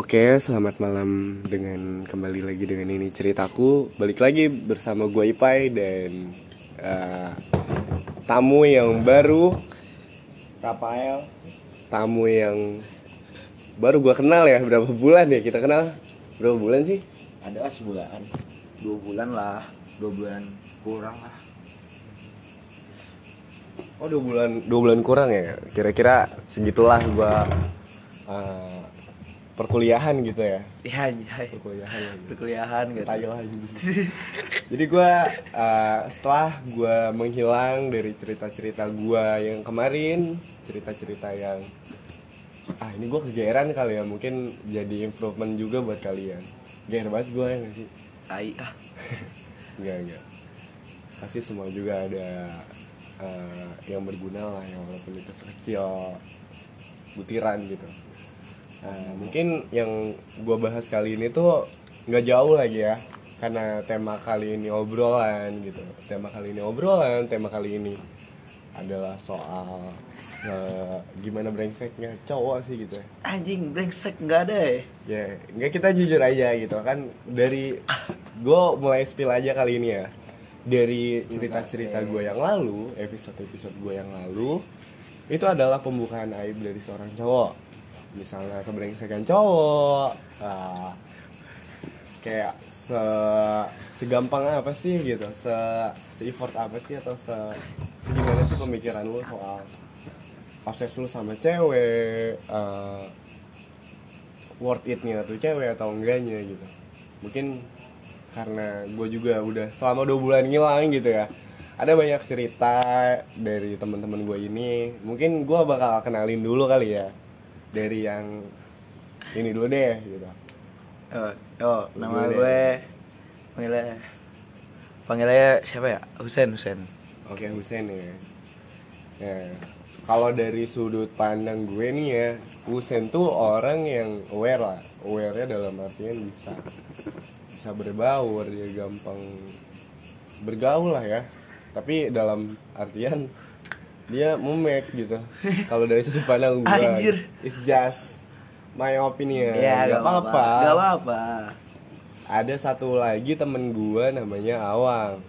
Oke, selamat malam dengan kembali lagi dengan ini ceritaku. Balik lagi bersama gue Ipai dan eh, tamu yang baru, Rafael tamu yang baru gue kenal ya. Berapa bulan ya kita kenal? Berapa bulan sih? ada sebulan dua bulan lah dua bulan kurang lah Oh dua bulan, dua bulan kurang ya. Kira-kira segitulah gue eh, perkuliahan gitu ya. iya iya Perkuliahan. lagi. perkuliahan gitu lah, anjing. Jadi gue setelah gue menghilang dari cerita-cerita gue yang kemarin, cerita-cerita yang ah ini gue kegeeran kali ya, mungkin jadi improvement juga buat kalian. Geer banget gue ya nggak sih? tai ah Enggak enggak. Pasti semua juga ada eh, yang berguna lah, yang walaupun itu sekecil butiran gitu. Nah, mungkin yang gue bahas kali ini tuh nggak jauh lagi ya karena tema kali ini obrolan gitu. Tema kali ini obrolan tema kali ini adalah soal se- gimana brengseknya cowok sih gitu ya. Anjing brengsek nggak ada ya? Ya nggak kita jujur aja gitu. Kan dari gue mulai spill aja kali ini ya. Dari cerita-cerita gue yang lalu episode-episode gue yang lalu itu adalah pembukaan aib dari seorang cowok misalnya kebrengsekan cowok ah, kayak se segampang apa sih gitu se se effort apa sih atau se segimana sih pemikiran lu soal obses lu sama cewek eh, worth it-nya tuh cewek atau enggaknya gitu. Mungkin karena gue juga udah selama dua bulan ngilang gitu ya ada banyak cerita dari teman-teman gue ini. Mungkin gue bakal kenalin dulu kali ya dari yang ini dulu deh gitu. Oh, oh nama Gue gue panggilnya panggilnya siapa ya? Husen Husen. Oke Husen ya. Ya kalau dari sudut pandang gue nih ya Husen tuh orang yang aware lah. Aware-nya dalam artian bisa bisa berbaur dia gampang bergaul lah ya. Tapi dalam artian dia memek gitu. Kalau dari sudut pandang gue Anjir. it's just my opinion. Ya nggak apa-apa. nggak apa-apa. Ada satu lagi temen gue namanya Awang.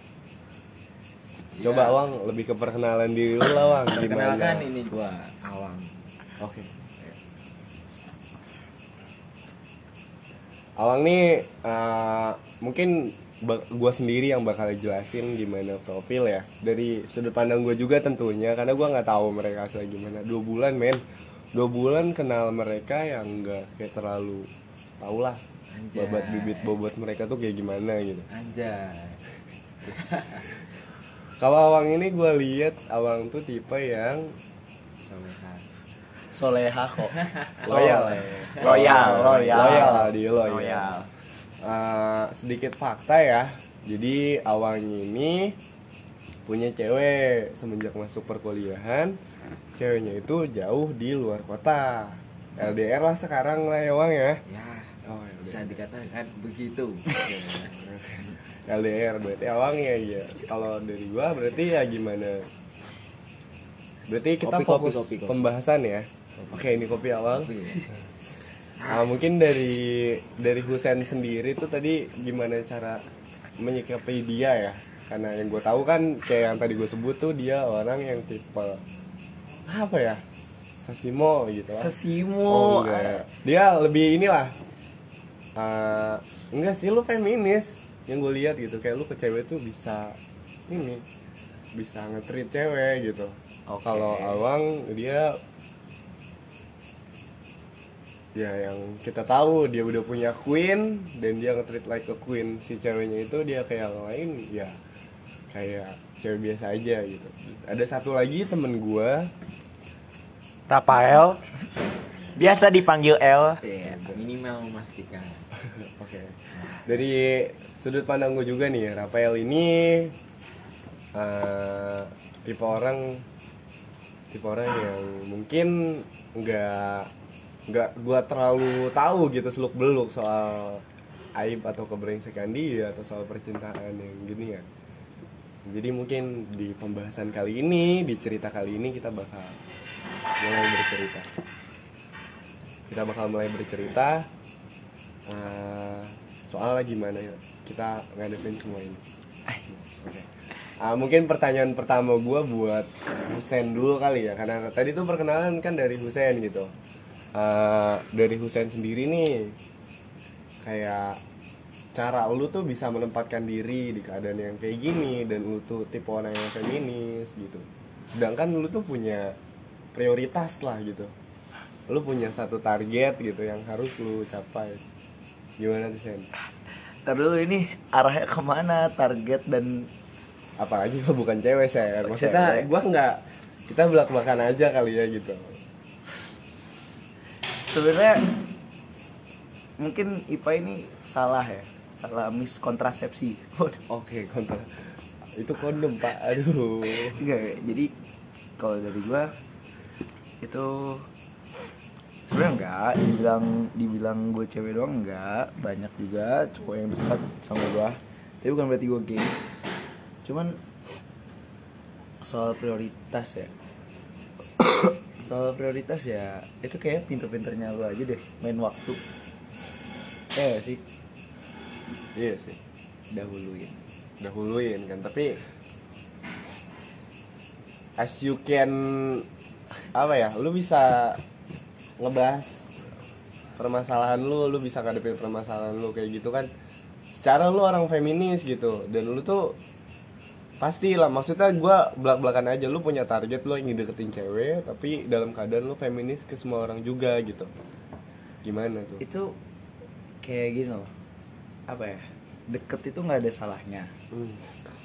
Coba Ya. Awang lebih ke perkenalan diri lu lah Awang gimana? Perkenalkan ini gua Awang. oke. Awang nih eh, mungkin gue sendiri yang bakal jelasin gimana profil ya dari sudut pandang gue juga tentunya karena gue nggak tahu mereka asli gimana dua bulan men dua bulan kenal mereka yang nggak kayak terlalu tau lah Anjay. babat bibit bobot mereka tuh kayak gimana gitu Anjay. kalau Awang ini gue lihat Awang tuh tipe yang Soleha. soleha kok loyal Loyal, loyal. loyal dia loyal, Loyal. Eh, sedikit fakta ya. Jadi Awang ini punya cewek semenjak masuk perkuliahan. Ceweknya itu jauh di luar kota. LDR lah sekarang lah ya Wang ya? Ya, oh bisa LDR, dikatakan begitu. LDR berarti Awang ya iya. Kalau dari gua berarti ya gimana? Berarti kita Kopi, kopi, fokus kopi, kopi. pembahasan ya? Oke ini kopi Awang Ah, mungkin dari dari Husen sendiri tuh tadi gimana cara menyikapi dia ya? Karena yang gue tahu kan kayak yang tadi gue sebut tuh dia orang yang tipe apa ya? Sasimo gitu lah. Sesimo Oh, enggak. Dia lebih inilah. eh, enggak sih lu feminis yang gue lihat gitu kayak lu ke cewek tuh bisa ini bisa nge-treat cewek gitu. Oke. Kalau Awang dia ya yang kita tahu dia udah punya queen dan dia nge-treat like a queen. Si ceweknya itu dia kayak yang lain ya kayak cewek biasa aja gitu. Ada satu lagi temen gua Rafael. Biasa dipanggil L. Ya, minimal memastikan. oke. Dari sudut pandang gue juga nih Rafael ini eh, tipe orang tipe orang yang mungkin nggak nggak gua terlalu tahu gitu seluk beluk soal aib atau kebrengsekan dia atau soal percintaan yang gini ya. Jadi mungkin di pembahasan kali ini di cerita kali ini kita bakal mulai bercerita. Kita bakal mulai bercerita Eh, soalnya gimana ya kita ngadepin semua ini. Oke. Ah, mungkin pertanyaan pertama gue buat Husen dulu kali ya karena tadi tuh perkenalan kan dari Husen gitu Eh, dari Husen sendiri nih kayak cara lu tuh bisa menempatkan diri di keadaan yang kayak gini dan lu tuh tipe orang yang feminis gitu. Sedangkan lu tuh punya prioritas lah gitu. Lu punya satu target gitu yang harus lu capai. Gimana tuh Sen? Ntar dulu ini arahnya ke mana target dan apalagi kalau bukan cewek saya maksudnya gua nggak kita belak belakan aja kali ya gitu sebenarnya mungkin IPA ini salah ya salah miskontrasepsi. Waduh. oke kontra itu kondom pak. Aduh. Enggak jadi kalau dari gua itu sebenarnya enggak dibilang dibilang gue cewek doang enggak banyak juga cowok yang dekat sama gua. Tapi bukan berarti gue gay. Cuman soal prioritas ya soal prioritas ya itu kayak pinter-pinternya lu aja deh main waktu. Ya sih? Iya sih. Dahuluin. Dahuluin kan tapi as you can apa ya lu bisa ngebahas permasalahan lu lu bisa ngadepin permasalahan lu kayak gitu kan. Secara lu orang feminis gitu dan lu tuh pasti lah maksudnya gue belak belakan aja lu punya target lu ingin deketin cewek tapi dalam keadaan lu feminis ke semua orang juga gitu. Gimana tuh? Itu kayak gini loh. Apa ya? Deket itu nggak ada salahnya. Hmm.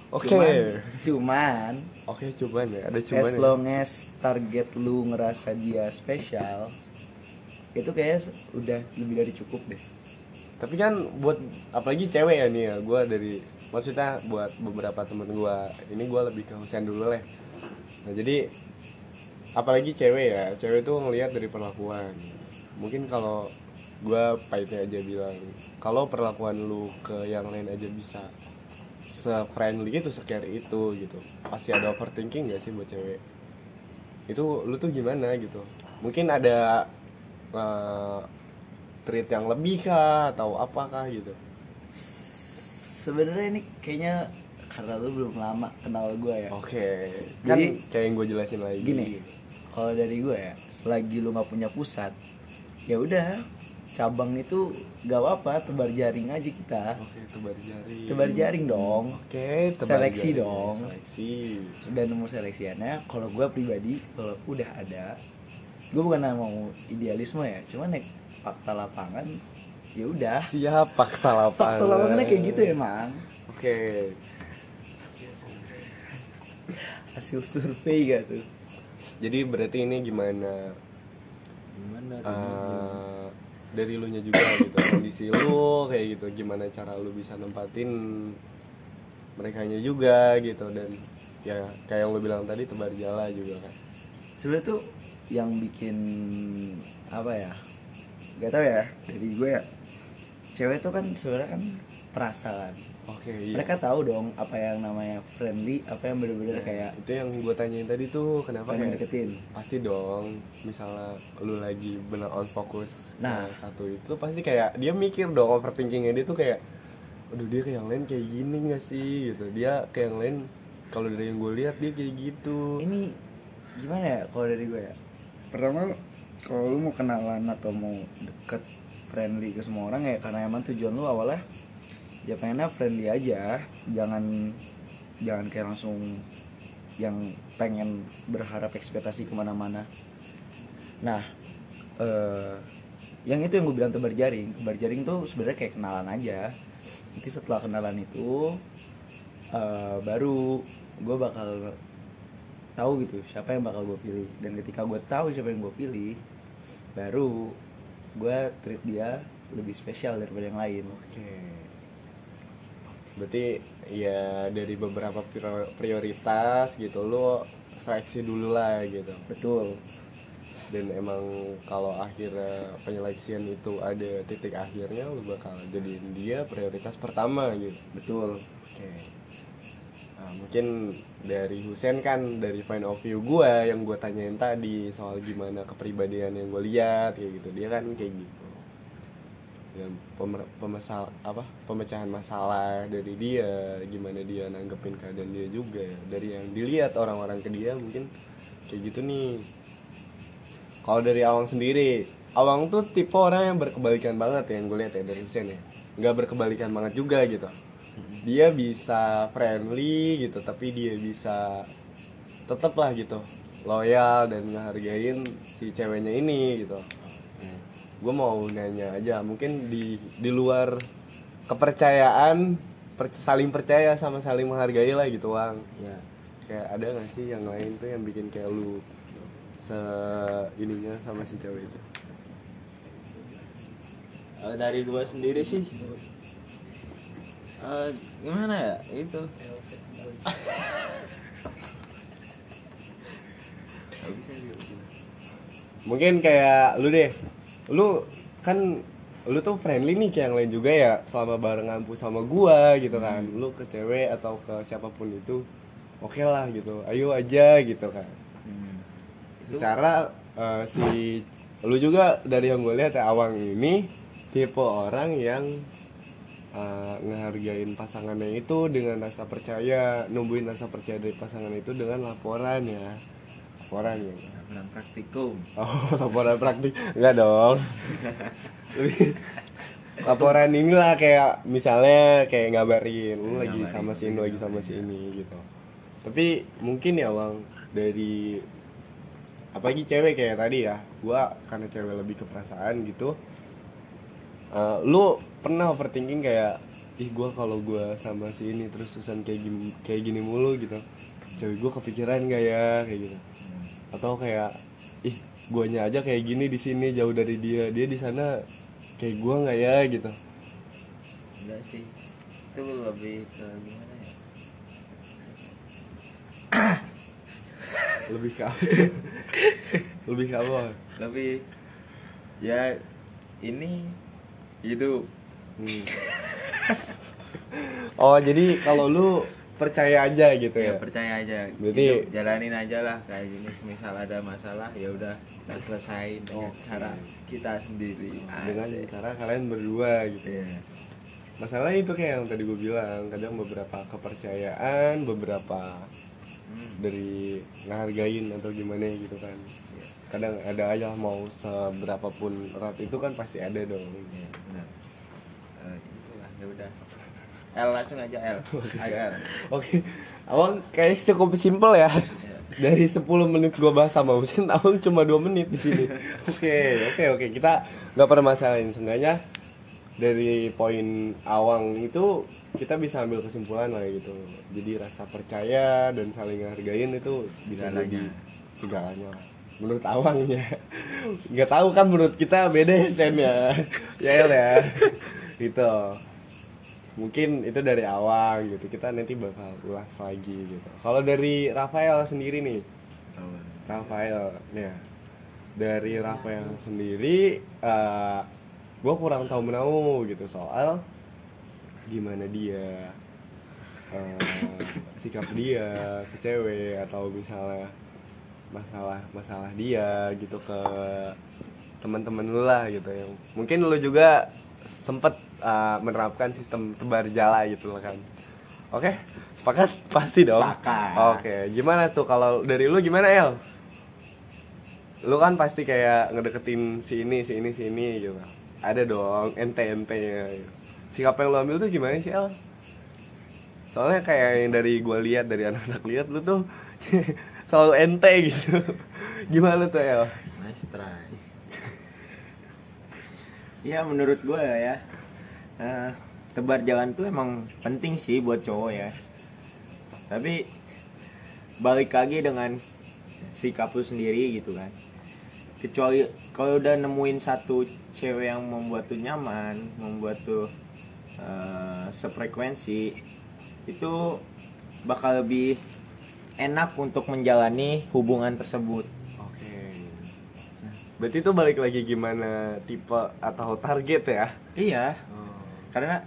oke. Cuman cuman oke cuman ya ada cuman as ya. long as target lu ngerasa dia spesial itu kayak udah lebih dari cukup deh tapi kan buat apalagi cewek ya nih ya gue dari maksudnya buat beberapa temen gue ini gue lebih ke Husen dulu lah. Nah jadi apalagi cewek ya. Cewek tuh ngelihat dari perlakuan. Mungkin kalau gue pahitnya aja bilang kalau perlakuan lu ke yang lain aja bisa se-friendly itu secare itu gitu. Pasti ada overthinking gak sih buat cewek? Itu lu tuh gimana gitu? Mungkin ada eh, treat yang lebih kah atau apakah gitu? Sebenarnya ini kayaknya karena lu belum lama kenal gue ya. Oke. Kan Jadi- kayak yang gue jelasin lagi. gini kalau dari gue ya selagi lu nggak punya pusat ya udah cabang itu gak apa tebar jaring aja kita. Oke tebar jaring. Tebar jaring dong. Oke tebar Seleksi jaring. dong. seleksi. Sudah nemu seleksiannya kalau gue pribadi kalau udah ada gue bukan mau idealisme ya cuman nek fakta lapangan ya udah. Siap fakta lapangan. Fakta lapangannya kayak gitu emang oke. Hasil survei gak tuh? Jadi berarti ini gimana? Gimana eh, dari lu nya juga gitu kondisi lu kayak gitu gimana cara lu bisa nempatin mereka juga gitu dan ya kayak yang lu bilang tadi tebar jala juga kan sebenarnya tuh yang bikin apa ya gak tau ya dari gue ya cewek tuh kan sebenarnya kan perasaan oke iya. Mereka tahu dong apa yang namanya friendly apa yang bener-bener Nah, kayak itu yang gue tanyain tadi tuh kenapa kayak deketin. Pasti dong misalnya lu lagi bener on fokus Nah. satu itu pasti kayak dia mikir dong overthinkingnya dia tuh kayak aduh dia kayak yang lain kayak gini gak sih? Gitu. Dia kayak yang lain kalau dari yang gue lihat dia kayak gitu. Ini gimana ya kalau dari gue ya? Pertama kalau lu mau kenalan atau mau deket friendly ke semua orang ya karena emang tujuan lu awalnya ya pengennya friendly aja. Jangan jangan kayak langsung yang pengen berharap ekspektasi ke mana-mana. Nah eh yang itu yang gue bilang tebar jaring. Tebar jaring tuh sebenarnya kayak kenalan aja. Nanti setelah kenalan itu eh, baru gue bakal tahu gitu siapa yang bakal gue pilih. Dan ketika gue tahu siapa yang gue pilih baru gue treat dia lebih spesial daripada yang lain. Oke. Berarti ya dari beberapa prior- prioritas gitu lu seleksi dulu lah gitu. Betul. Dan emang kalau akhirnya penyeleksian itu ada titik akhirnya lu bakal jadiin dia prioritas pertama gitu. Betul. Oke Nah, mungkin dari Husen kan dari point of view gue yang gue tanyain tadi soal gimana kepribadian yang gue lihat kayak gitu. Dia kan kayak gitu. Dengan pemer- pemasal apa pemecahan masalah dari dia gimana dia nanggepin keadaan dia juga. Dari yang dilihat orang-orang ke dia mungkin kayak gitu nih. Kalau dari Awang sendiri Awang tuh tipe orang yang berkebalikan banget ya yang gue lihat ya dari Hussein ya. Nggak berkebalikan banget juga gitu dia bisa friendly gitu tapi dia bisa tetep lah gitu. Loyal dan ngehargain si ceweknya ini gitu. Gue mau nanya aja mungkin di di luar kepercayaan per- saling percaya sama saling menghargai lah gitu Wang. Ya. Kayak ada gak sih yang lain tuh yang bikin kayak lu se ininya sama si cewek itu? Eh, dari dua sendiri sih Eh, gimana ya? Itu. Mungkin kayak lu deh. Lu kan lu tuh friendly nih kayak yang lain juga ya selama bareng ngampus sama gua gitu kan. Lu ke cewek atau ke siapa pun itu oke lah gitu. Ayo aja gitu kan. Hmm. secara eh, si lu juga dari yang gue lihat ya awang ini tipe orang yang eh, ngehargain pasangannya itu dengan rasa percaya numbuhin rasa percaya dari pasangan itu dengan laporan ya. Laporan ya. Laporan praktikum. Oh laporan praktik. Enggak dong. Laporan inilah kayak misalnya kayak ngabarin lu lagi sama si ini lagi sama si ini. gitu. Tapi mungkin ya bang dari apalagi cewek kayak tadi ya gua karena cewek lebih ke perasaan gitu Eh, lu pernah overthinking kayak ih gua kalau gua sama si ini terus terusan kayak gini kayak gini mulu gitu. Cewek gua kepikiran gak ya? Kayak gitu. Atau kayak ih guanya aja kayak gini di sini jauh dari dia. Dia di sana kayak gua nggak ya? Gitu. Enggak sih. Itu lebih ke gimana ya? Lebih ke apa? Lebih ke apa? Lebih ya ini hidup Hmm. oh jadi kalau lu percaya aja gitu ya ya percaya aja Berarti- Hidup, jalanin aja lah kayak gini misal ada masalah ya udah kita selesain dengan Oke. cara kita sendiri dengan Asik. cara kalian berdua gitu Iya. masalahnya itu kayak yang tadi gue bilang kadang beberapa kepercayaan beberapa Hmm. dari ngehargain atau gimana gitu kan Iya. kadang ada aja mau seberapa pun erat itu kan pasti ada dong Iya, benar. Eh, itulah ya udah L langsung aja L ayo L Oke, Awang kayak cukup simpel ya. Iya. Dari 10 menit gua bahas sama Husin, Awang cuma 2 menit di sini. Oke, oke, oke. Kita nggak pernah masalahin seenggaknya dari poin Awang itu kita bisa ambil kesimpulan lah gitu. Jadi rasa percaya dan saling hargain itu bisa Segalanya. jadi segalanya. Menurut Awangnya. Nggak tahu kan menurut kita beda ya Sen ya. ya El ya. Gitu. Mungkin itu dari awal gitu. Kita nanti bakal ulas lagi gitu. Kalau dari Rafael sendiri nih. Rafael. Ya. Dari Rafael sendiri eh gue kurang tahu menau gitu soal gimana dia eh, sikap dia ke cewek atau misalnya masalah masalah dia gitu ke teman-teman lu lah gitu yang mungkin lu juga sempet eh, menerapkan sistem tebar jala gitu loh kan. Oke? Sepakat? Pasti dong. Sepakat. oke gimana tuh? Kalau dari lu gimana El? Lu kan pasti kayak ngedeketin si ini si ini si ini gitu. Ada dong ente ente nya gitu. sikap yang lu ambil tuh gimana sih El? Soalnya kayak yang dari gua lihat dari anak-anak lihat lu tuh selalu ente gitu. Gimana tuh El? Nice try Ya menurut gue ya eh, Tebar jalan tuh emang penting sih buat cowok ya Tapi Balik lagi dengan Sikap lu sendiri gitu kan Kecuali kalau udah nemuin satu cewek yang membuat tuh nyaman Membuat tuh eh, Sefrekuensi Itu Bakal lebih Enak untuk menjalani hubungan tersebut Oke. Berarti itu balik lagi gimana tipe atau target ya? Iya karena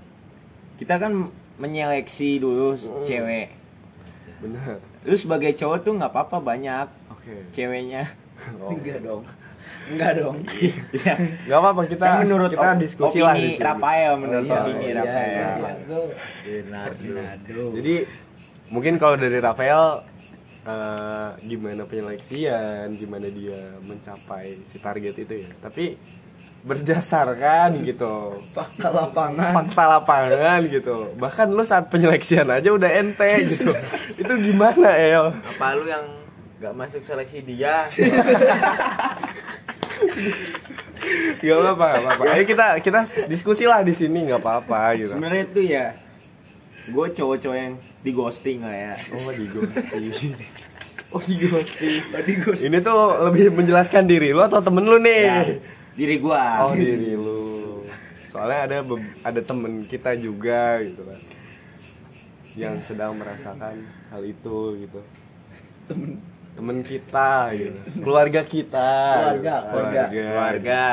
kita kan menyeleksi dulu Mm. cewek Benar. lu sebagai cowok tuh nggak apa-apa banyak Oke. ceweknya Oh. enggak dong Enggak dong. Iya. Gak apa-apa kita Kan menurut kita op- diskusi opini lah di sini. Rafael menurut iya, opini iya, Rafael. iya, Ferdinando. Jadi mungkin kalau dari Rafael eh, gimana penyeleksian, gimana dia mencapai si target itu ya. Tapi berdasarkan gitu fakta lapangan. fakta lapangan gitu. Bahkan lu saat penyeleksian aja udah ente gitu. itu gimana El? Apa lu yang gak masuk seleksi dia? Gak apa-apa, gak apa-apa. Ayo kita kita diskusi lah di sini nggak apa-apa gitu. Sebenarnya itu ya gue cowok-cowok yang di ghosting lah ya. Oh di ghosting. Oh di ghosting. Ini tuh lebih menjelaskan diri lu atau temen lu nih? Ya, diri gua. Oh diri lu. Soalnya ada ada temen kita juga gitu kan. Yang sedang merasakan hal itu gitu. Temen kita gitu. Keluarga kita. Keluarga, keluarga. keluarga.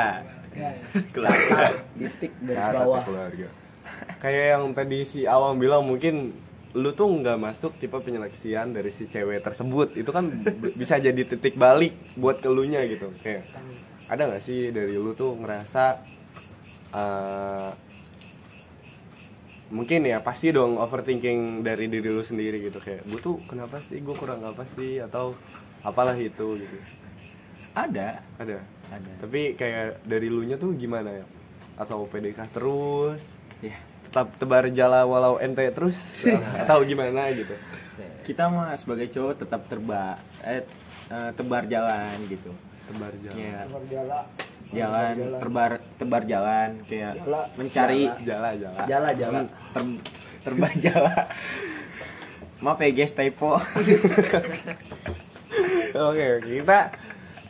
Keluarga. Titik Ya, garis tapi bawah. keluarga. Kayak yang tadi si Awang bilang mungkin lu tuh nggak masuk tipe penyeleksian dari si cewek tersebut. Itu kan bisa jadi titik balik buat kelunya gitu. Kayak ada nggak sih dari lu tuh ngerasa eh, mungkin ya pasti dong overthinking dari diri lu sendiri gitu. Kayak gue tuh kenapa sih? Gue kurang apa sih? Atau apalah itu gitu. Ada. ada? Ada. tapi kayak dari lu nya tuh gimana ya? Atau PDK terus? Ya. Tetap tebar jala walau ente terus atau gimana gitu Kita mah sebagai cowok tetap terba eh, eh, tebar jalan gitu. tebar jala Ya, Jala. jalan terbar tebar jalan kayak Jala. mencari jala jala Jala jala. ter- terbang jala. Maaf ya guys typo. oke kita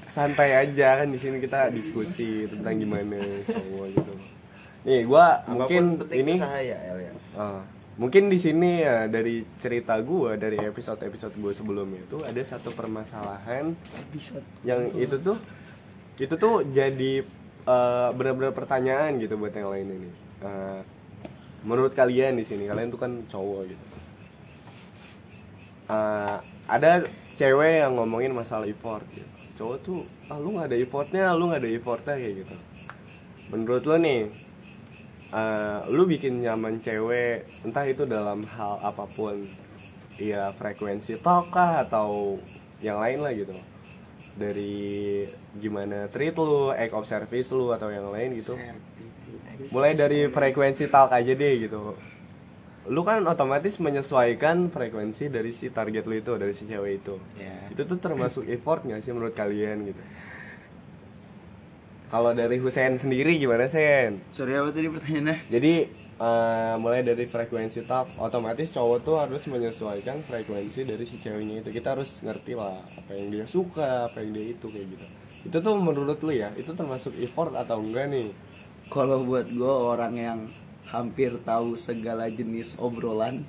santai aja kan di sini kita diskusi tentang gimana cowok gitu nih gua mungkin ini ya, ya. Ah, mungkin di sini ya dari cerita gua dari episode episode gua sebelumnya itu ada satu permasalahan Episode. yang itu tuh itu tuh jadi eh, benar-benar pertanyaan gitu buat yang lain ini Eh, menurut kalian di sini kalian tuh kan cowok gitu Eh, ada cewek yang ngomongin masalah effort gitu. cowok tuh ah lu nggak ada effortnya lu nggak ada effortnya kayak gitu menurut lo nih eh, lu bikin nyaman cewek entah itu dalam hal apa pun ya frekuensi talk kah atau yang lain lah gitu dari gimana treat lu, act of service lu atau yang lain gitu. Mulai dari frekuensi talk aja deh gitu. Lu kan otomatis menyesuaikan frekuensi dari si target lu itu, dari si cewek itu. Ya. Itu tuh termasuk effort nggak sih menurut kalian gitu? Kalau dari Husein sendiri gimana Sen? Sorry apa tadi pertanyaannya? Jadi eh, mulai dari frekuensi talk, otomatis cowok tuh harus menyesuaikan frekuensi dari si ceweknya itu. Kita harus ngerti lah apa yang dia suka, apa yang dia itu kayak gitu. Itu tuh menurut lu ya, itu termasuk effort atau enggak nih? Kalau buat gue orang yang hampir tahu segala jenis obrolan,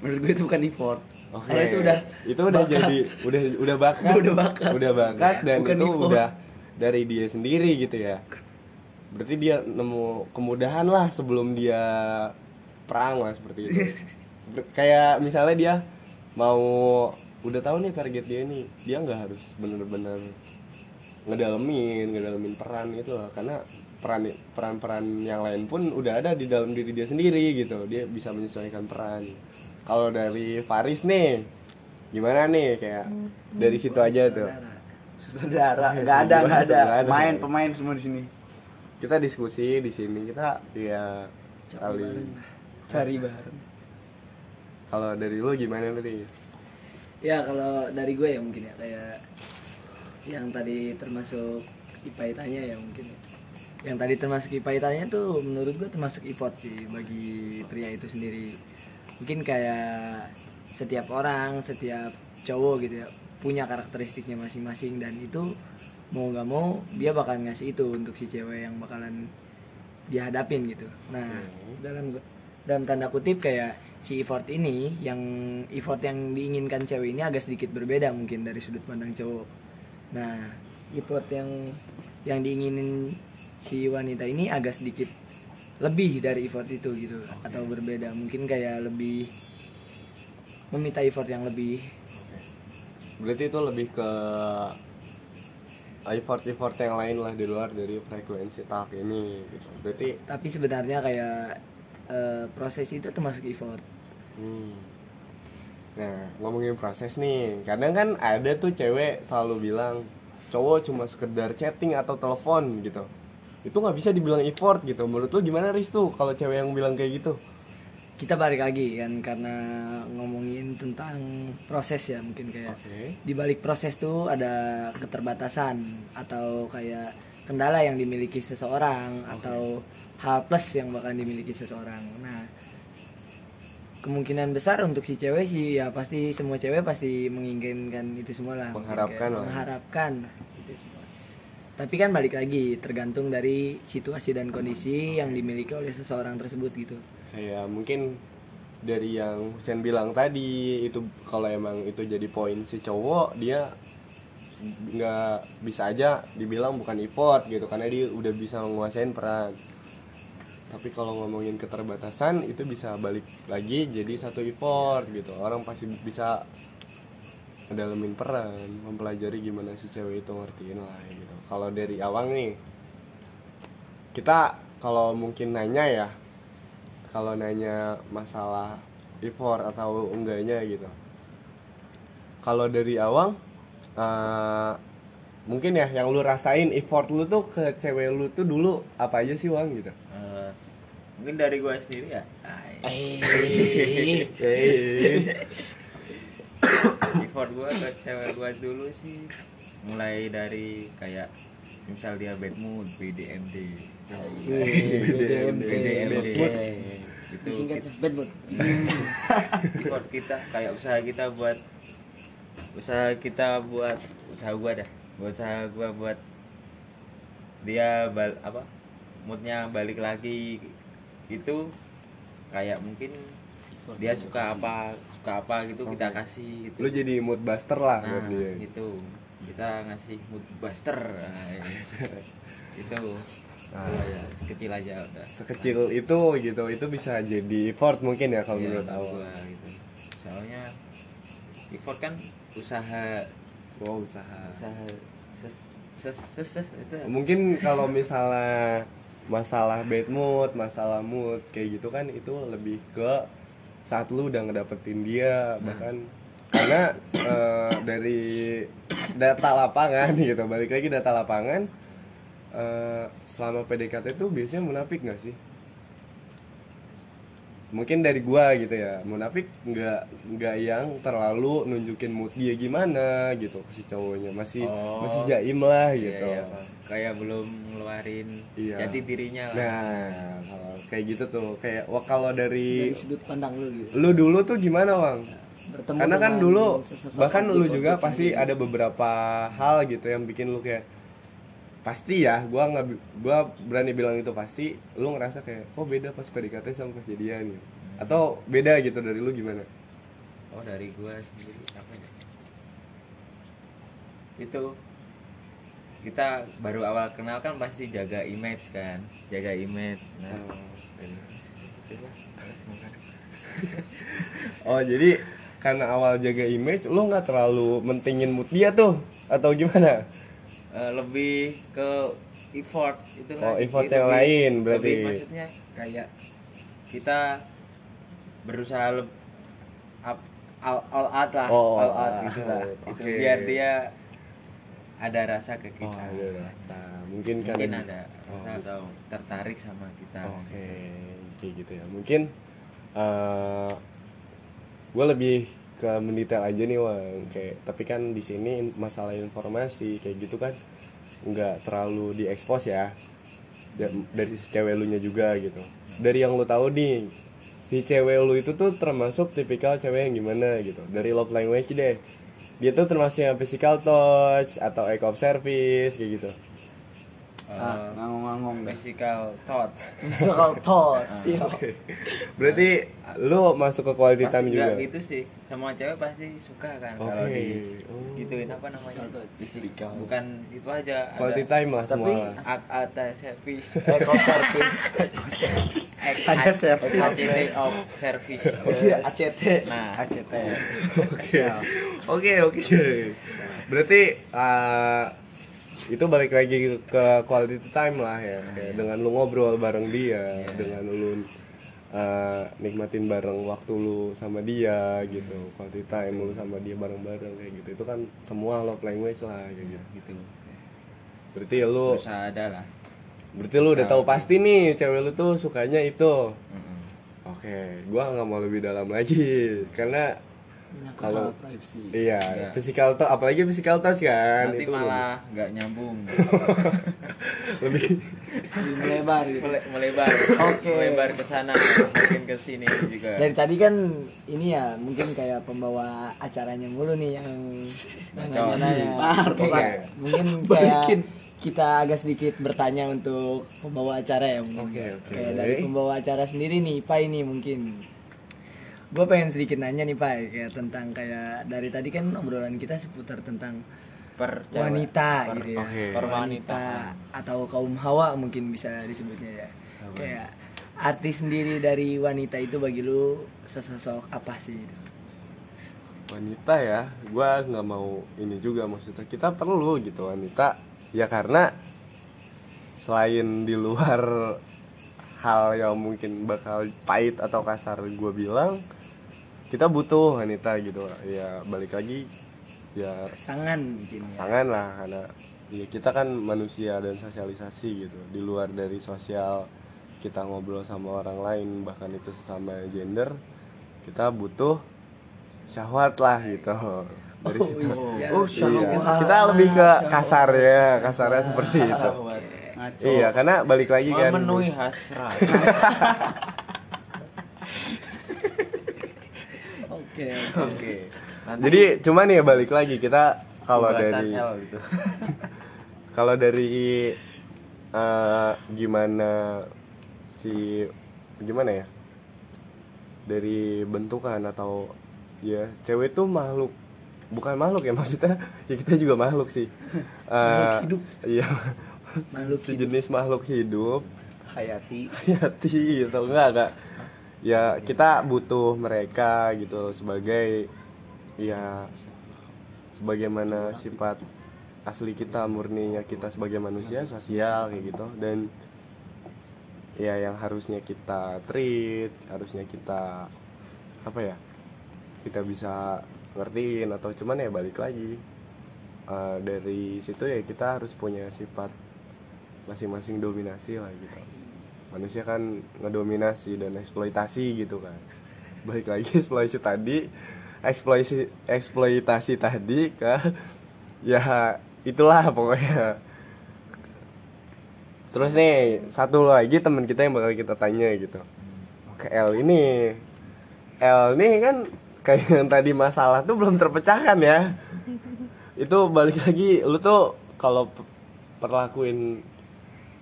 menurut gue itu bukan effort. Oke. Karena itu udah itu udah bakat. jadi udah udah bakat. Udah bakat. Udah bakat dan Bukan itu effort. udah dari dia sendiri gitu ya. Berarti dia nemu kemudahan lah sebelum dia perang lah seperti itu. Seperti- Kayak misalnya dia mau udah tahu nih target dia nih, dia nggak harus bener-bener ngedalemin, ngedalemin peran itu lah karena peran peran-peran yang lain pun udah ada di dalam diri dia sendiri gitu. Dia bisa menyesuaikan peran. Kalau dari Faris nih gimana nih kayak dari situ aja tuh. Saudara, Eh, nggak ada, nggak ada. nggak ada. Main pemain semua di sini. Kita diskusi di sini kita ya kali Cari bareng. kalau dari lu gimana tadi? Ya kalau dari gue ya mungkin ya kayak yang tadi termasuk IPA itanya ya mungkin ya. Yang tadi termasuk IPA itanya tuh menurut gue termasuk effort sih bagi pria itu sendiri. Mungkin kayak setiap orang, setiap cowok gitu ya punya karakteristiknya masing-masing dan itu mau nggak mau dia bakal ngasih itu untuk si cewek yang bakalan dia hadapin gitu. Nah, dalam dalam tanda kutip kayak si effort ini yang effort yang diinginkan cewek ini agak sedikit berbeda mungkin dari sudut pandang cowok. Nah, effort yang yang diinginin si wanita ini agak sedikit lebih dari effort itu gitu atau berbeda mungkin kayak lebih meminta effort yang lebih Berarti itu lebih ke effort effort yang lain lah di luar dari frekuensi talk ini gitu. Berarti tapi sebenarnya kayak eh, proses itu termasuk effort. Hmm. nah ngomongin proses nih kadang kan ada tuh cewek selalu bilang cowok cuma sekedar chatting atau telepon gitu. Itu nggak bisa dibilang effort gitu. Menurut lu gimana Riz tuh kalau cewek yang bilang kayak gitu kita balik lagi kan karena ngomongin tentang proses ya mungkin kayak Oke. di balik proses tuh ada keterbatasan atau kayak kendala yang dimiliki seseorang atau hal plus yang bakal dimiliki seseorang. Nah, kemungkinan besar untuk si cewek sih ya pasti semua cewek pasti menginginkan itu semua lah. Mengharapkan lah. Mengharapkan itu semua. Tapi kan balik lagi tergantung dari situasi dan kondisi yang dimiliki oleh seseorang tersebut gitu. Kayak mungkin dari yang Husen bilang tadi itu kalau emang itu jadi poin si cowok dia nggak bisa aja dibilang bukan effort gitu karena dia udah bisa menguasain peran. Tapi kalau ngomongin keterbatasan itu bisa balik lagi jadi satu effort gitu. Orang pasti bisa ngedalemin peran mempelajari gimana si cewek itu ngertiin lah gitu. Kalau dari awang nih kita kalau mungkin nanya ya kalau nanya masalah effort atau enggaknya gitu. Kalau dari awang eh, mungkin ya yang lu rasain effort lu tuh ke cewek lu tuh dulu apa aja sih wang gitu? Eh, mungkin dari gua sendiri ya? Effort gua ke cewek gua dulu sih mulai dari kayak misal dia bad mood BDMD BDMD. BDMD itu Disingkat bad mood. effort kita kayak usaha kita buat usaha kita buat usaha gua dah. Usaha gua buat dia bal apa? Moodnya balik lagi. Itu kayak mungkin dia suka apa suka apa gitu kita kasih gitu. Lu jadi mood buster lah nah buat dia. itu kita ngasih mood buster. Nah, itu. Ah. ya, sekecil aja udah. Sekecil itu gitu itu bisa jadi effort mungkin ya kalau Iya, menurut gua gitu. Soalnya effort kan usaha. Wow usaha. Usaha ses ses ses, ses itu. Mungkin kalau misalnya masalah bad mood masalah mood kayak gitu kan itu lebih ke saat lu udah ngedapetin dia bahkan karena eh, dari data lapangan gitu balik lagi data lapangan eh, selama PDKT itu biasanya munafik nggak sih mungkin dari gua gitu ya munafik nggak nggak yang terlalu nunjukin mood dia gimana gitu ke si cowoknya masih Oh. masih jaim lah Iya, gitu iya, kayak belum ngeluarin Iya. jati dirinya lah Nah, kayak gitu tuh kayak wah kalau dari Dari sudut pandang lu gitu. lu dulu tuh gimana, Bang? Bertemu Karena kan dulu bahkan lu juga pasti gitu. ada beberapa hal gitu yang bikin lu kayak pasti ya, gua nggak gua berani bilang itu pasti lu ngerasa kayak oh beda pas PDKT sama pas jadian gitu. Atau beda gitu dari lu gimana? oh dari gua sendiri apa ya itu kita baru awal kenal kan pasti jaga image kan jaga image nah gimana? Oh, jadi karena awal jaga image lu nggak terlalu mentingin mood dia tuh atau gimana? Eh, lebih ke effort itu Oh, lagi. effort Lebih- yang lain berarti. lebih maksudnya kayak kita berusaha leb- up- all, all out lah Oh, all out gitu lah out. Itu biar dia ada rasa ke Oh, kita ada rasa. Mungkin, mungkin karena ada Oh, rasa atau tertarik sama kita Oke, kayak gitu ya. Mungkin gue lebih ke mendetail aja nih, Wang. Kayak tapi kan di sini masalah informasi kayak gitu kan nggak terlalu diekspos ya. Da- Dari si cewek lu nya juga gitu. Dari yang lu tahu nih, si cewek lu itu tuh termasuk tipikal cewek yang gimana gitu. Dari love language deh. Dia tuh termasuk yang physical touch atau act of service kayak gitu. Eh, ah, ngangong-ngangong dah. physical thoughts Physical thoughts. iya. Berarti lu masuk ke quality pasti time juga. gitu sih semua cewek pasti suka kan Oke. kalau di Oh. gituin apa namanya Physical. bukan itu aja Quality ada time lah Tapi semua. ak ata service Act of service. Act- Ada act- service. ACT of service Iya, ACT. nah ACT Oke. Oke, oke. Berarti uh, itu balik lagi ke quality time lah ya. Kayak dengan lu ngobrol bareng dia dengan lu uh, nikmatin bareng waktu lu sama dia gitu. Quality time lu sama dia bareng-bareng kayak gitu. Itu kan semua love language lah kayak gitu. Gitu. Berarti ya lu berusaha ada lah. Berarti lu udah tahu pasti nih cewek lu tuh sukanya itu. Mm-mm. oke gua nggak mau lebih dalam lagi. Karena Kalau- privacy iya Iya. physical touch apalagi physical touch kan nanti itu malah nggak nyambung lebih Lebih melebar gitu Mele- melebar Oke. melebar ke sana mungkin ke sini juga dari tadi kan ini ya mungkin kayak pembawa acaranya mulu nih yang Bacot. nanya kayak mungkin kayak kita agak sedikit bertanya untuk pembawa acara ya mungkin. Oke, oke. Kayak dari pembawa acara sendiri nih Pak ini mungkin gue pengen sedikit nanya nih Pak kayak tentang kayak dari tadi kan obrolan kita seputar tentang per wanita Per- gitu ya. Oke. per wanita. Atau kaum hawa mungkin bisa disebutnya ya. Kayak arti sendiri dari wanita itu bagi lu sesosok apa sih? Gitu? wanita ya gua nggak mau ini juga maksudnya. Kita perlu gitu wanita. Ya karena selain di luar hal yang mungkin bakal pahit atau kasar gue bilang kita butuh wanita gitu ya balik lagi ya pasangan mungkin ya pasangan lah karena ya kita kan manusia dan sosialisasi gitu di luar dari sosial kita ngobrol sama orang lain bahkan itu sesama gender kita butuh syahwat lah gitu dari Oh, situ iya. Oh, Iya. syahwat. kita lebih ke kasar ya kasarnya seperti itu Ngaco. iya karena balik lagi kan memenuhi hasrat oke oke. Jadi cuman ya balik lagi kita kalau dari gitu. Kalau dari eh, gimana si gimana ya? Dari bentukan atau ya cewek tuh makhluk bukan makhluk ya maksudnya ya kita juga makhluk sih. Eh, hidup. iya. Makhluk sejenis makhluk hidup. Hayati. Hayati gitu enggak enggak ya kita butuh mereka gitu sebagai ya sebagaimana sifat asli kita murninya kita sebagai manusia sosial kayak gitu. Dan ya yang harusnya kita treat harusnya kita apa ya kita bisa ngertiin atau cuman ya balik lagi. Eh, dari situ ya kita harus punya sifat masing-masing dominasi lah gitu manusia kan ngedominasi dan eksploitasi gitu kan. Balik lagi eksploitasi tadi eksploitasi eksploitasi tadi ke ya itulah pokoknya. Terus nih satu lagi teman kita yang bakal kita tanya gitu. Ke L ini L ini kan kayak yang tadi masalah tuh belum terpecahkan ya. Itu balik lagi lu tuh kalau pe- perlakuin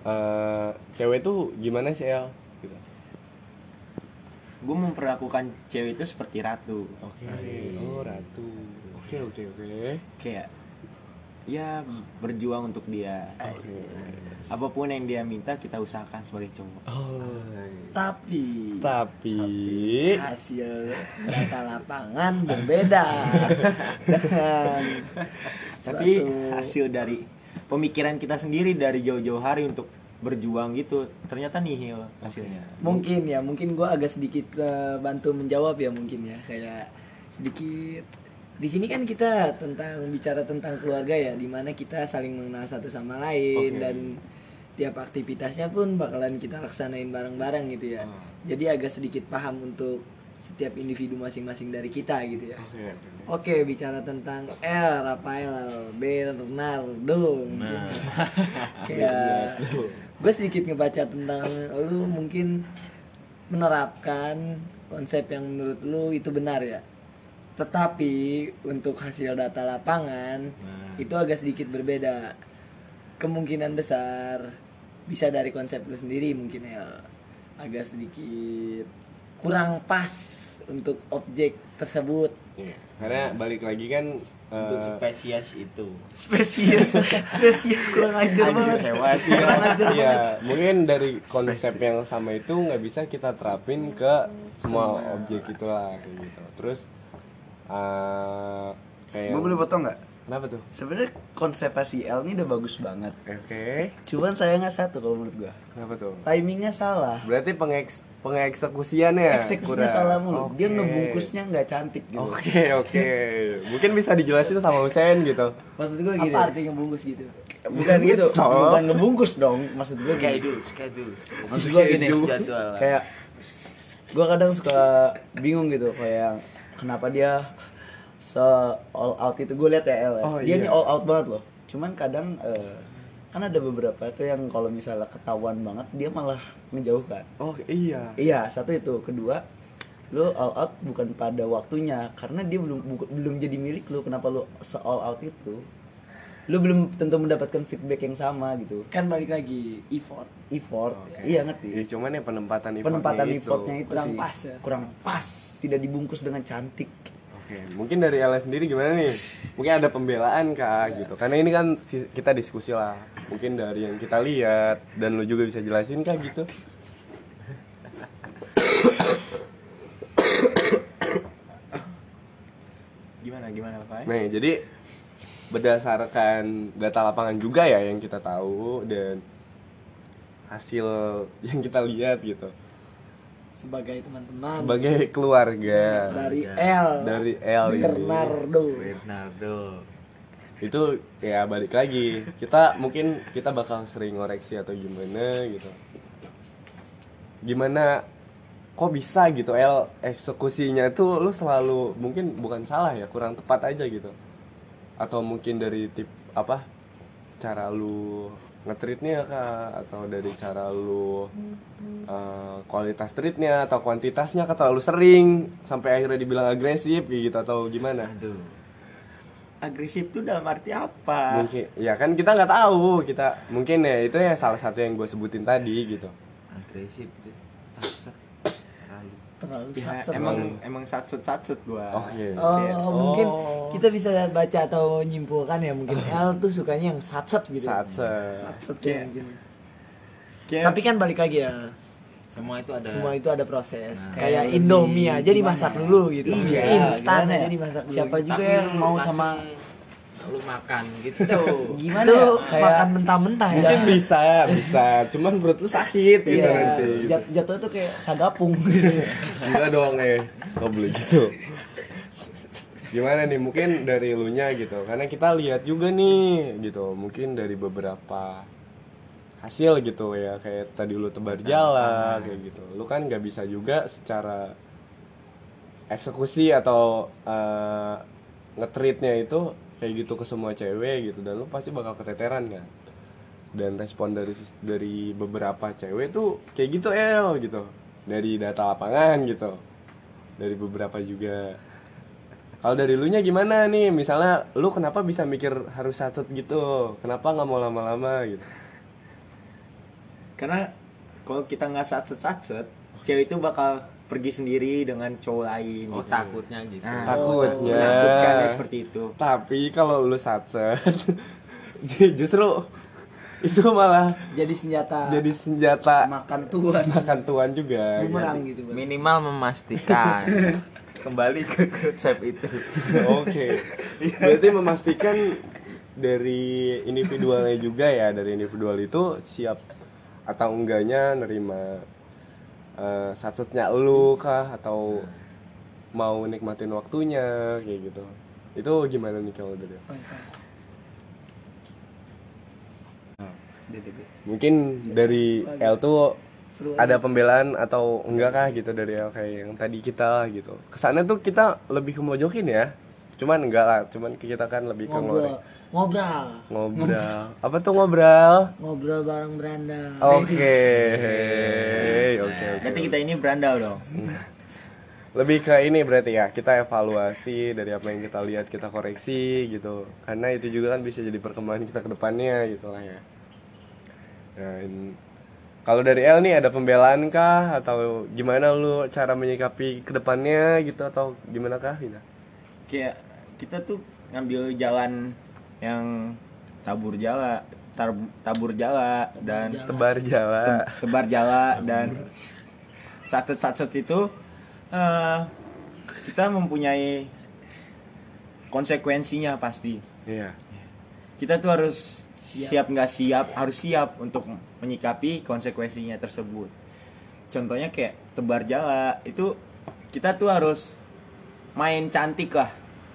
eh, cewek tuh gimana sih El gitu. gue memperlakukan cewek itu seperti ratu Oke. Oh, ratu. Oke, oke, oke. kayak ya berjuang untuk dia Oke. apa pun yang dia minta kita usahakan sebagai cowok Oh. tapi Tapi hasil data lapangan berbeda dengan tapi hasil dari pemikiran kita sendiri dari jauh-jauh hari untuk berjuang gitu. Ternyata nihil hasilnya. Mungkin ya mungkin gue agak sedikit eh, bantu menjawab ya mungkin ya. Kayak sedikit di sini kan kita tentang bicara tentang keluarga ya di mana kita saling mengenal satu sama lain Oke. dan tiap aktivitasnya pun bakalan kita laksanain bareng-bareng gitu ya. Jadi agak sedikit paham untuk setiap individu masing-masing dari kita gitu ya Oke. Oke, bicara tentang L, Rafael, Bernardo. Nah. Kayak gue sedikit ngebaca tentang lu mungkin menerapkan konsep yang menurut lu itu benar ya. Tetapi untuk hasil data lapangan Nah. itu agak sedikit berbeda. Kemungkinan besar bisa dari konsep lu sendiri mungkin ya agak sedikit kurang pas untuk objek tersebut Iya. Karena balik lagi kan untuk eh, spesies itu spesies spesies kurang ajar banget hewan Iya, mungkin dari konsep yang sama itu nggak bisa kita terapin ke semua objek itulah kayak gitu. Terus eh kayak Gue boleh potong nggak? Kenapa tuh? Sebenarnya konsepasi L ini udah bagus banget. Oke. Cuman sayangnya satu kalau menurut gua. Kenapa tuh? Timingnya salah. Berarti pengeks pengeksekusiannya Eksekusinya kurang. salah mulu. Dia Oke. ngebungkusnya nggak cantik gitu. Oke, oke. Mungkin bisa dijelasin sama Husein gitu. Maksud gua gini. Apa artinya bungkus gitu? Bukan gitu. So. Bukan ngebungkus dong. Maksud gua gini. schedule schedule Maksud gua gini. jadwal Kayak gua kadang suka bingung gitu kayak kenapa dia se all out itu gue lihat ya L ya. Oh, dia iya. nih all out banget loh cuman kadang eh, kan ada beberapa tuh yang kalau misalnya ketahuan banget dia malah ngejauhkan Oh iya. iya satu itu kedua lu all out bukan pada waktunya karena dia belum bu- belum jadi milik lu kenapa lu se all out itu lu belum tentu mendapatkan feedback yang sama gitu Kan balik lagi effort. effort Oke. iya ngerti Ya, cuman ya penempatan effortnya penempatan itu. effortnya itu Kurang sih pas ya. kurang pas tidak dibungkus dengan cantik Oke, mungkin dari Ella sendiri gimana nih? Mungkin ada pembelaan kah gitu? Karena ini kan kita diskusi lah. Mungkin dari yang kita lihat dan lu juga bisa jelasin kah gitu? Gimana gimana Pak? Nah, jadi berdasarkan data lapangan juga ya yang kita tahu dan hasil yang kita lihat gitu. Sebagai teman-teman. Sebagai keluarga dari. L. dari L ini. Bernardo. Bernardo itu ya balik lagi. Kita mungkin kita bakal sering ngoreksi atau gimana gitu. Gimana kok bisa gitu L eksekusinya tuh lu selalu mungkin bukan salah ya kurang tepat aja gitu. Atau mungkin dari tip apa cara lu ngetritnya kah? Atau dari cara lu eh, kualitas treatnya atau kuantitasnya kah? Terlalu sering sampai akhirnya dibilang agresif gitu atau gimana? Aduh Agresif tuh dalam arti apa? mungkin ya kan kita nggak tahu kita mungkin ya itu ya salah satu yang gue sebutin tadi gitu agresif itu sakset terlalu Terlalu Ya, satset. emang emang satsut satsut gua. oke Oh, Kayak- mungkin Oh. kita bisa baca atau nyimpulkan ya mungkin L tuh sukanya yang satset gitu. saat se Satset ya Kayak- mungkin. Tapi kan balik lagi ya, semua itu ada semua itu ada proses. Nah. Kayak Indomie aja dimasak gimana dulu gitu. Iya, Instan gimana aja ya? dimasak dulu. Siapa juga Tapi yang lu mau sama lu makan gitu gimana Itu ya? Kayak makan mentah-mentah ya. mungkin bisa bisa cuman perut lu sakit gitu iya, nanti gitu. jat- jatuhnya tuh kayak sagapung gitu. enggak dong eh kok boleh gitu gimana nih mungkin dari lu nya gitu karena kita lihat juga nih gitu mungkin dari beberapa hasil gitu ya kayak tadi lu tebar jala kayak gitu. Lu kan nggak bisa juga secara eksekusi atau eh, ngetreatnya itu kayak gitu ke semua cewek gitu dan lu pasti bakal keteteran kan? Dan respon dari dari beberapa cewek tuh kayak gitu el gitu. Dari data lapangan gitu. Dari beberapa juga. Kalau dari lu nya gimana nih? Misalnya lu kenapa bisa mikir harus satset gitu? Kenapa nggak mau lama-lama gitu Karena kalau kita nggak satset satset, cewek itu bakal pergi sendiri dengan cowok lain. oh gitu. takutnya gitu Nah, Takutnya. menakutkan ya seperti itu. tapi kalau lu satset justru itu malah Jadi senjata jadi senjata Makan tuan. makan tuan juga bumerang gitu. Bang. minimal memastikan kembali ke konsep itu Oke. Berarti memastikan dari individualnya juga ya, dari individual itu siap atau enggaknya nerima eh, satsetnya lu kah atau mau nikmatin waktunya kayak gitu. Itu gimana nih kalau dari? Mungkin dari L tuh ada pembelaan atau enggak kah gitu dari L kayak yang tadi kita lah gitu. Kesannya tuh kita lebih ke mojokin ya. Cuman enggak lah, cuman kita kan lebih ke ngorek. Ngobrol, Ngobrol. Apa tuh ngobrol? ngobrol bareng beranda. Oke. Oke, oke. Berarti kita ini berandal dong. Lebih ke ini berarti ya, kita evaluasi dari apa yang kita lihat, kita koreksi gitu. Karena itu juga kan bisa jadi perkembangan kita ke depannya gitu lah ya. Dan kalau dari L nih ada pembelaan kah atau gimana lu cara menyikapi ke depannya gitu atau gimana kah gitu? Kayak kita tuh ngambil jalan yang tabur jala, tar- tabur jala dan jala. Tebar Jawa. te- tebar jala dan satset-satset itu eh, kita mempunyai konsekuensinya pasti Iya. kita tuh harus Siap. siap nggak siap harus siap untuk menyikapi konsekuensinya tersebut contohnya kayak tebar jala itu kita tuh harus main cantik lah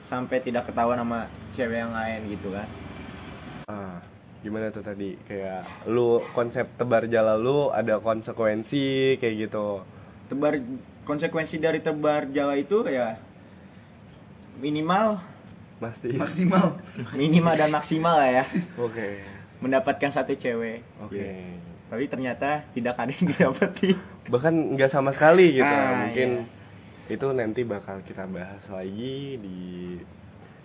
sampai tidak ketahuan sama cewek yang lain gitu kan Ah, gimana tuh tadi kayak lu konsep tebar jala lu ada konsekuensi kayak gitu. tebar konsekuensi dari tebar jala itu ya minimal Pasti. maksimal minimal dan maksimal lah ya Oke. mendapatkan satu cewek Oke. tapi ternyata tidak ada yang didapati Bahkan nggak sama sekali gitu. Ah, Mungkin itu nanti bakal kita bahas lagi di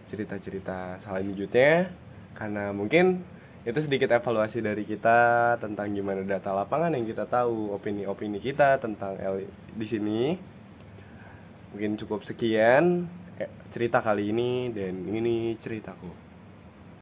cerita-cerita selanjutnya karena mungkin itu sedikit evaluasi dari kita tentang gimana data lapangan yang kita tahu, opini-opini kita tentang L di sini. Mungkin cukup sekian eh, cerita kali ini dan ini ceritaku.